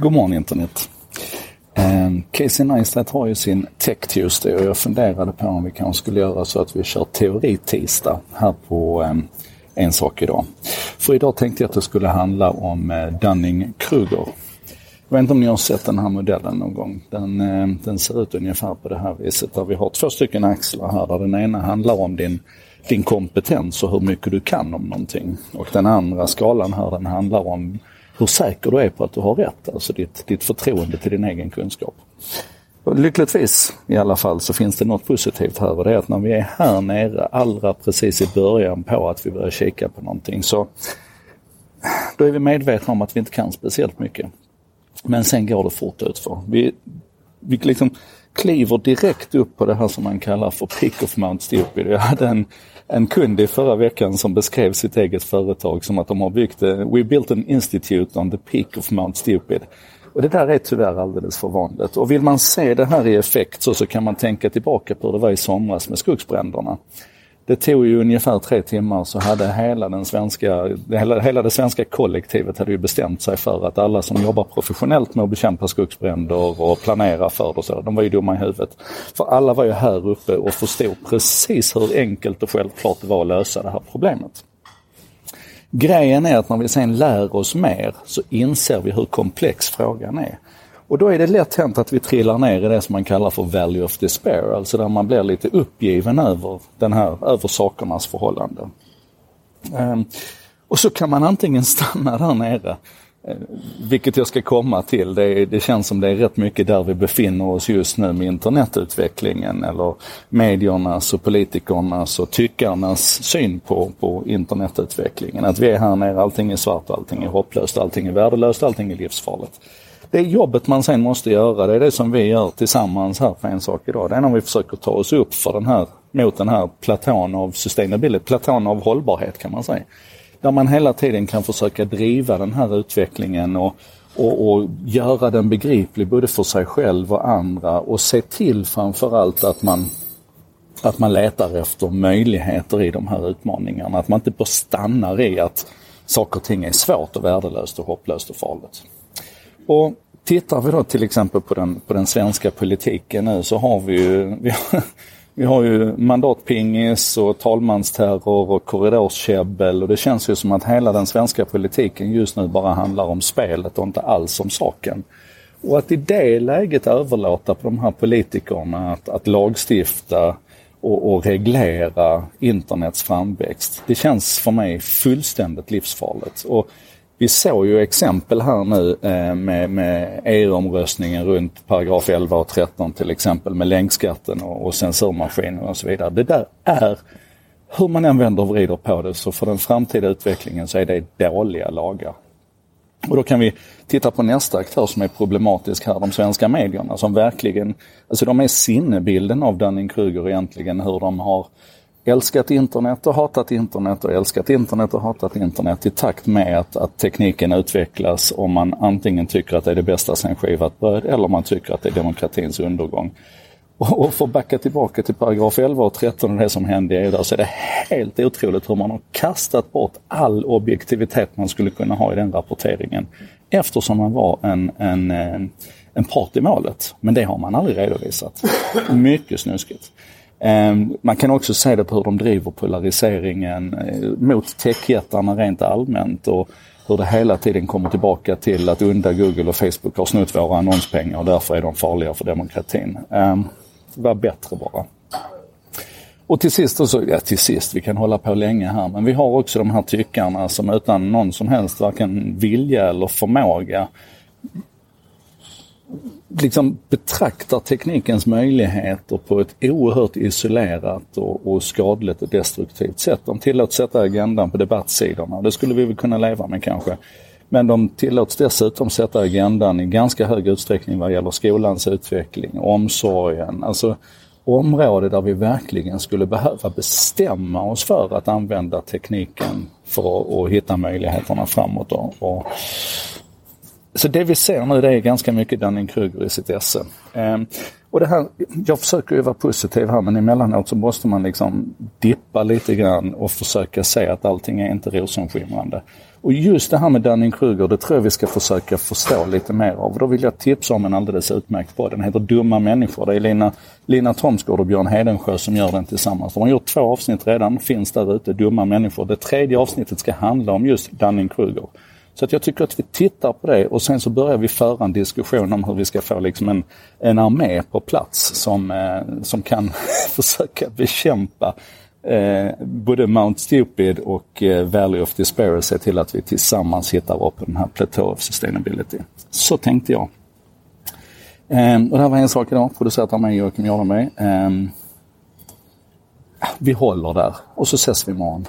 God morgon internet. Um, Casey Neistat har ju sin Tech Tuesday och jag funderade på om vi kanske skulle göra så att vi kör teori-tisdag här på um, En sak idag. För idag tänkte jag att det skulle handla om uh, Dunning-Kruger. Jag vet inte om ni har sett den här modellen någon gång. Den, uh, den ser ut ungefär på det här viset där vi har två stycken axlar här där den ena handlar om din din kompetens och hur mycket du kan om någonting. Och den andra skalan här den handlar om hur säker du är på att du har rätt, alltså ditt, ditt förtroende till din egen kunskap. Och lyckligtvis i alla fall så finns det något positivt här och det är att när vi är här nere allra precis i början på att vi börjar kika på någonting så då är vi medvetna om att vi inte kan speciellt mycket. Men sen går det fort utför. Vi, vi liksom kliver direkt upp på det här som man kallar för pick of Mount Stupid. Jag hade en, en kund i förra veckan som beskrev sitt eget företag som att de har byggt, eh, we built an institute on the peak of Mount Stupid. Och det där är tyvärr alldeles för vanligt. Och vill man se det här i effekt så, så kan man tänka tillbaka på hur det var i somras med skogsbränderna. Det tog ju ungefär tre timmar så hade hela, den svenska, hela, hela det svenska kollektivet hade ju bestämt sig för att alla som jobbar professionellt med att bekämpa skogsbränder och planera för det, så, de var ju dumma i huvudet. För alla var ju här uppe och förstod precis hur enkelt och självklart det var att lösa det här problemet. Grejen är att när vi sen lär oss mer så inser vi hur komplex frågan är. Och då är det lätt hänt att vi trillar ner i det som man kallar för value of despair, alltså där man blir lite uppgiven över, den här, över sakernas förhållande. Ehm, och så kan man antingen stanna där nere, eh, vilket jag ska komma till. Det, det, känns som det är rätt mycket där vi befinner oss just nu med internetutvecklingen eller mediernas och politikernas och tyckarnas syn på, på internetutvecklingen. Att vi är här nere, allting är svart, allting är hopplöst, allting är värdelöst, allting är livsfarligt det jobbet man sen måste göra, det är det som vi gör tillsammans här på En sak idag. Det är när vi försöker ta oss upp för den här, mot den här platån av sustainability, platån av hållbarhet kan man säga. Där man hela tiden kan försöka driva den här utvecklingen och, och, och göra den begriplig både för sig själv och andra och se till framförallt att man att man letar efter möjligheter i de här utmaningarna. Att man inte bara stannar i att saker och ting är svårt och värdelöst och hopplöst och farligt. Och tittar vi då till exempel på den, på den svenska politiken nu så har vi ju, vi har, vi har ju mandatpingis och talmansterror och korridorskäbbel och det känns ju som att hela den svenska politiken just nu bara handlar om spelet och inte alls om saken. Och att i det läget överlåta på de här politikerna att, att lagstifta och, och, reglera internets framväxt. Det känns för mig fullständigt livsfarligt. Och vi såg ju exempel här nu eh, med, med EU-omröstningen runt paragraf 11 och 13 till exempel med länkskatten och, och censurmaskinen och så vidare. Det där är, hur man än vänder och vrider på det, så för den framtida utvecklingen så är det dåliga lagar. Och då kan vi titta på nästa aktör som är problematisk här, de svenska medierna som verkligen, alltså de är sinnebilden av Dunning-Kruger egentligen, hur de har älskat internet och hatat internet och älskat internet och hatat internet i takt med att, att tekniken utvecklas och man antingen tycker att det är det bästa sen skivat bröd eller man tycker att det är demokratins undergång. Och, och för att backa tillbaka till paragraf 11 och 13 och det som hände i EU där så är det helt otroligt hur man har kastat bort all objektivitet man skulle kunna ha i den rapporteringen. Eftersom man var en, en, en part i målet. Men det har man aldrig redovisat. Mycket snuskigt. Ehm, man kan också se det på hur de driver polariseringen eh, mot techjättarna rent allmänt och hur det hela tiden kommer tillbaka till att unda Google och Facebook har snott våra annonspengar och därför är de farliga för demokratin. Ehm, var bättre bara. Och till sist, också, ja till sist, vi kan hålla på länge här, men vi har också de här tyckarna som utan någon som helst varken vilja eller förmåga liksom betraktar teknikens möjligheter på ett oerhört isolerat och, och skadligt och destruktivt sätt. De tillåts sätta agendan på debattsidorna. Det skulle vi väl kunna leva med kanske. Men de tillåts dessutom sätta agendan i ganska hög utsträckning vad gäller skolans utveckling, omsorgen, alltså område där vi verkligen skulle behöva bestämma oss för att använda tekniken för att, hitta möjligheterna framåt. Och, och så det vi ser nu det är ganska mycket Dunning-Kruger i sitt esse. Ehm, och det här, jag försöker ju vara positiv här men emellanåt så måste man liksom dippa lite grann och försöka se att allting är inte rosenskimrande. Och just det här med Dunning-Kruger, det tror jag vi ska försöka förstå lite mer av. Och Då vill jag tipsa om en alldeles utmärkt podd. Den heter Dumma människor. Det är Lina, Lina Thomsgård och Björn Hedensjö som gör den tillsammans. De har gjort två avsnitt redan, finns där ute, Dumma människor. Det tredje avsnittet ska handla om just Dunning-Kruger. Så att jag tycker att vi tittar på det och sen så börjar vi föra en diskussion om hur vi ska få liksom en, en armé på plats som, eh, som kan försöka bekämpa eh, både Mount Stupid och eh, Valley of Despair och se till att vi tillsammans hittar upp den här plateau of sustainability. Så tänkte jag. Eh, och det här var en sak idag, producerat av mig Joakim Jardenberg. Eh, vi håller där och så ses vi imorgon.